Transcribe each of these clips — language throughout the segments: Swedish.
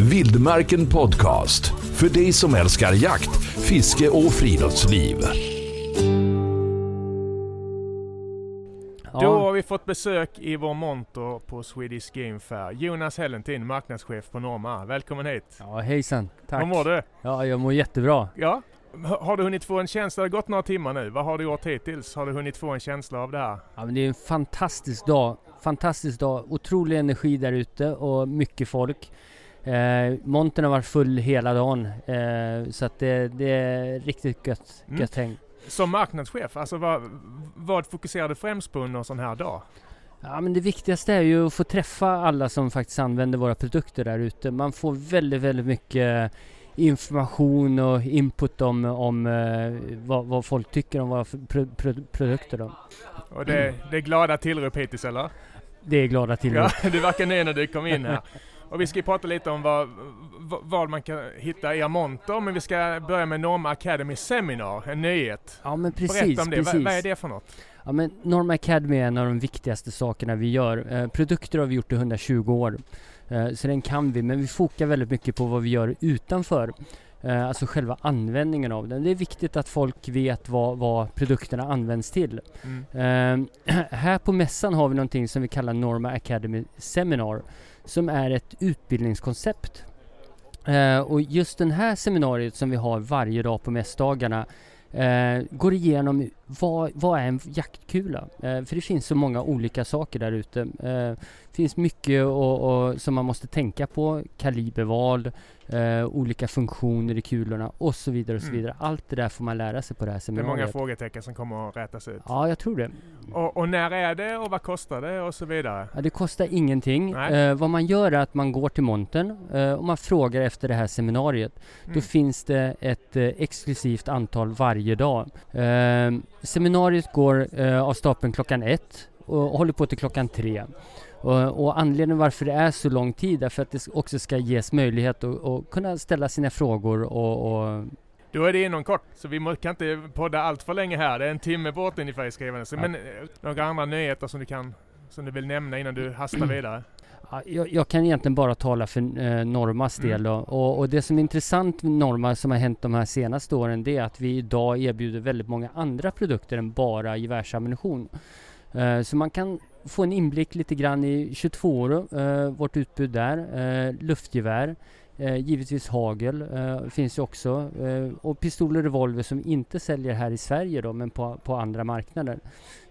Vildmarken Podcast. För dig som älskar jakt, fiske och friluftsliv. Då har vi fått besök i vår monter på Swedish Game Fair. Jonas Hellentin, marknadschef på Norma. Välkommen hit! Ja, hejsan. Tack. Hur mår du? Ja, jag mår jättebra. Ja. Har du hunnit få en känsla? Det har gått några timmar nu. Vad har du gjort hittills? Har du hunnit få en känsla av det här? Ja, men det är en fantastisk dag. Fantastisk dag. Otrolig energi där ute och mycket folk. Eh, montern har varit full hela dagen. Eh, så att det, det är riktigt gött, Mm. gött häng. Som marknadschef, alltså vad, vad fokuserar du främst på under en sån här dag? Ja, men det viktigaste är ju att få träffa alla som faktiskt använder våra produkter där ute. Man får väldigt, väldigt mycket information och input om, om eh, vad, vad folk tycker om våra pro, pro, produkter. Då. Och det, det är glada tillrop hittills eller? Det är glada till. Ja, du verkar nöjd när du kom in här. Och vi ska ju prata lite om vad, vad, man kan hitta i monter, men vi ska börja med Norma Academy Seminar, en nyhet. Ja men precis, Berätta om det, precis. vad, vad är det för något? Ja, men Norma Academy är en av de viktigaste sakerna vi gör. Eh, produkter har vi gjort i 120 år. Eh, så den kan vi, men vi fokar väldigt mycket på vad vi gör utanför. Eh, alltså själva användningen av den. Det är viktigt att folk vet vad, vad produkterna används till. Mm. Eh, här på mässan har vi någonting som vi kallar Norma Academy Seminar. Som är ett utbildningskoncept. Eh, och just den här seminariet som vi har varje dag på mässdagarna eh, går igenom vad, vad är en jaktkula? Eh, för det finns så många olika saker där ute. Eh, det finns mycket och, och, som man måste tänka på. Kaliberval, eh, olika funktioner i kulorna och så vidare och så Mm. vidare. Allt det där får man lära sig på det här Det är många seminariet. frågetecken som kommer att rätas ut. Ja, jag tror det. Och, och när är det och vad kostar det och så vidare? Ja, det kostar ingenting. Eh, vad man gör är att man går till montern eh, och man frågar efter det här seminariet. Då Mm. finns det ett eh, exklusivt antal varje dag. Seminariet går eh, av stapeln klockan ett och håller på till klockan tre. Och, och anledningen varför det är så lång tid är för att det också ska ges möjlighet att, att kunna ställa sina frågor och, och Då är det inom kort, så vi kan inte podda allt för länge här. Det är en timme bort ungefär i skrivandet. Ja. Men eh, några andra nyheter som du kan som du vill nämna innan du hastar vidare? Ja, jag, jag kan egentligen bara tala för eh, Normas Mm. del. Och, och det som är intressant med Norma som har hänt de här senaste åren det är att vi idag erbjuder väldigt många andra produkter än bara gevärsammunition. Eh, så man kan få en inblick lite grann i 22 eh, vårt utbud där. Eh, luftgevär, eh, givetvis hagel eh, finns ju också. Eh, och pistoler och revolver som inte säljer här i Sverige då men på, på andra marknader.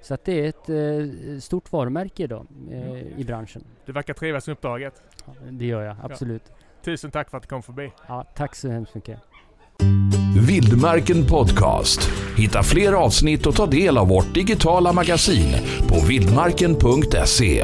Så att det är ett eh, stort varumärke idag eh, i branschen. Du verkar trivas med uppdraget. Ja, det gör jag, absolut. Tusen tack för att du kom förbi. Ja, tack så hemskt mycket. Vildmarken Podcast. Hitta fler avsnitt och ta del av vårt digitala magasin på vildmarken.se.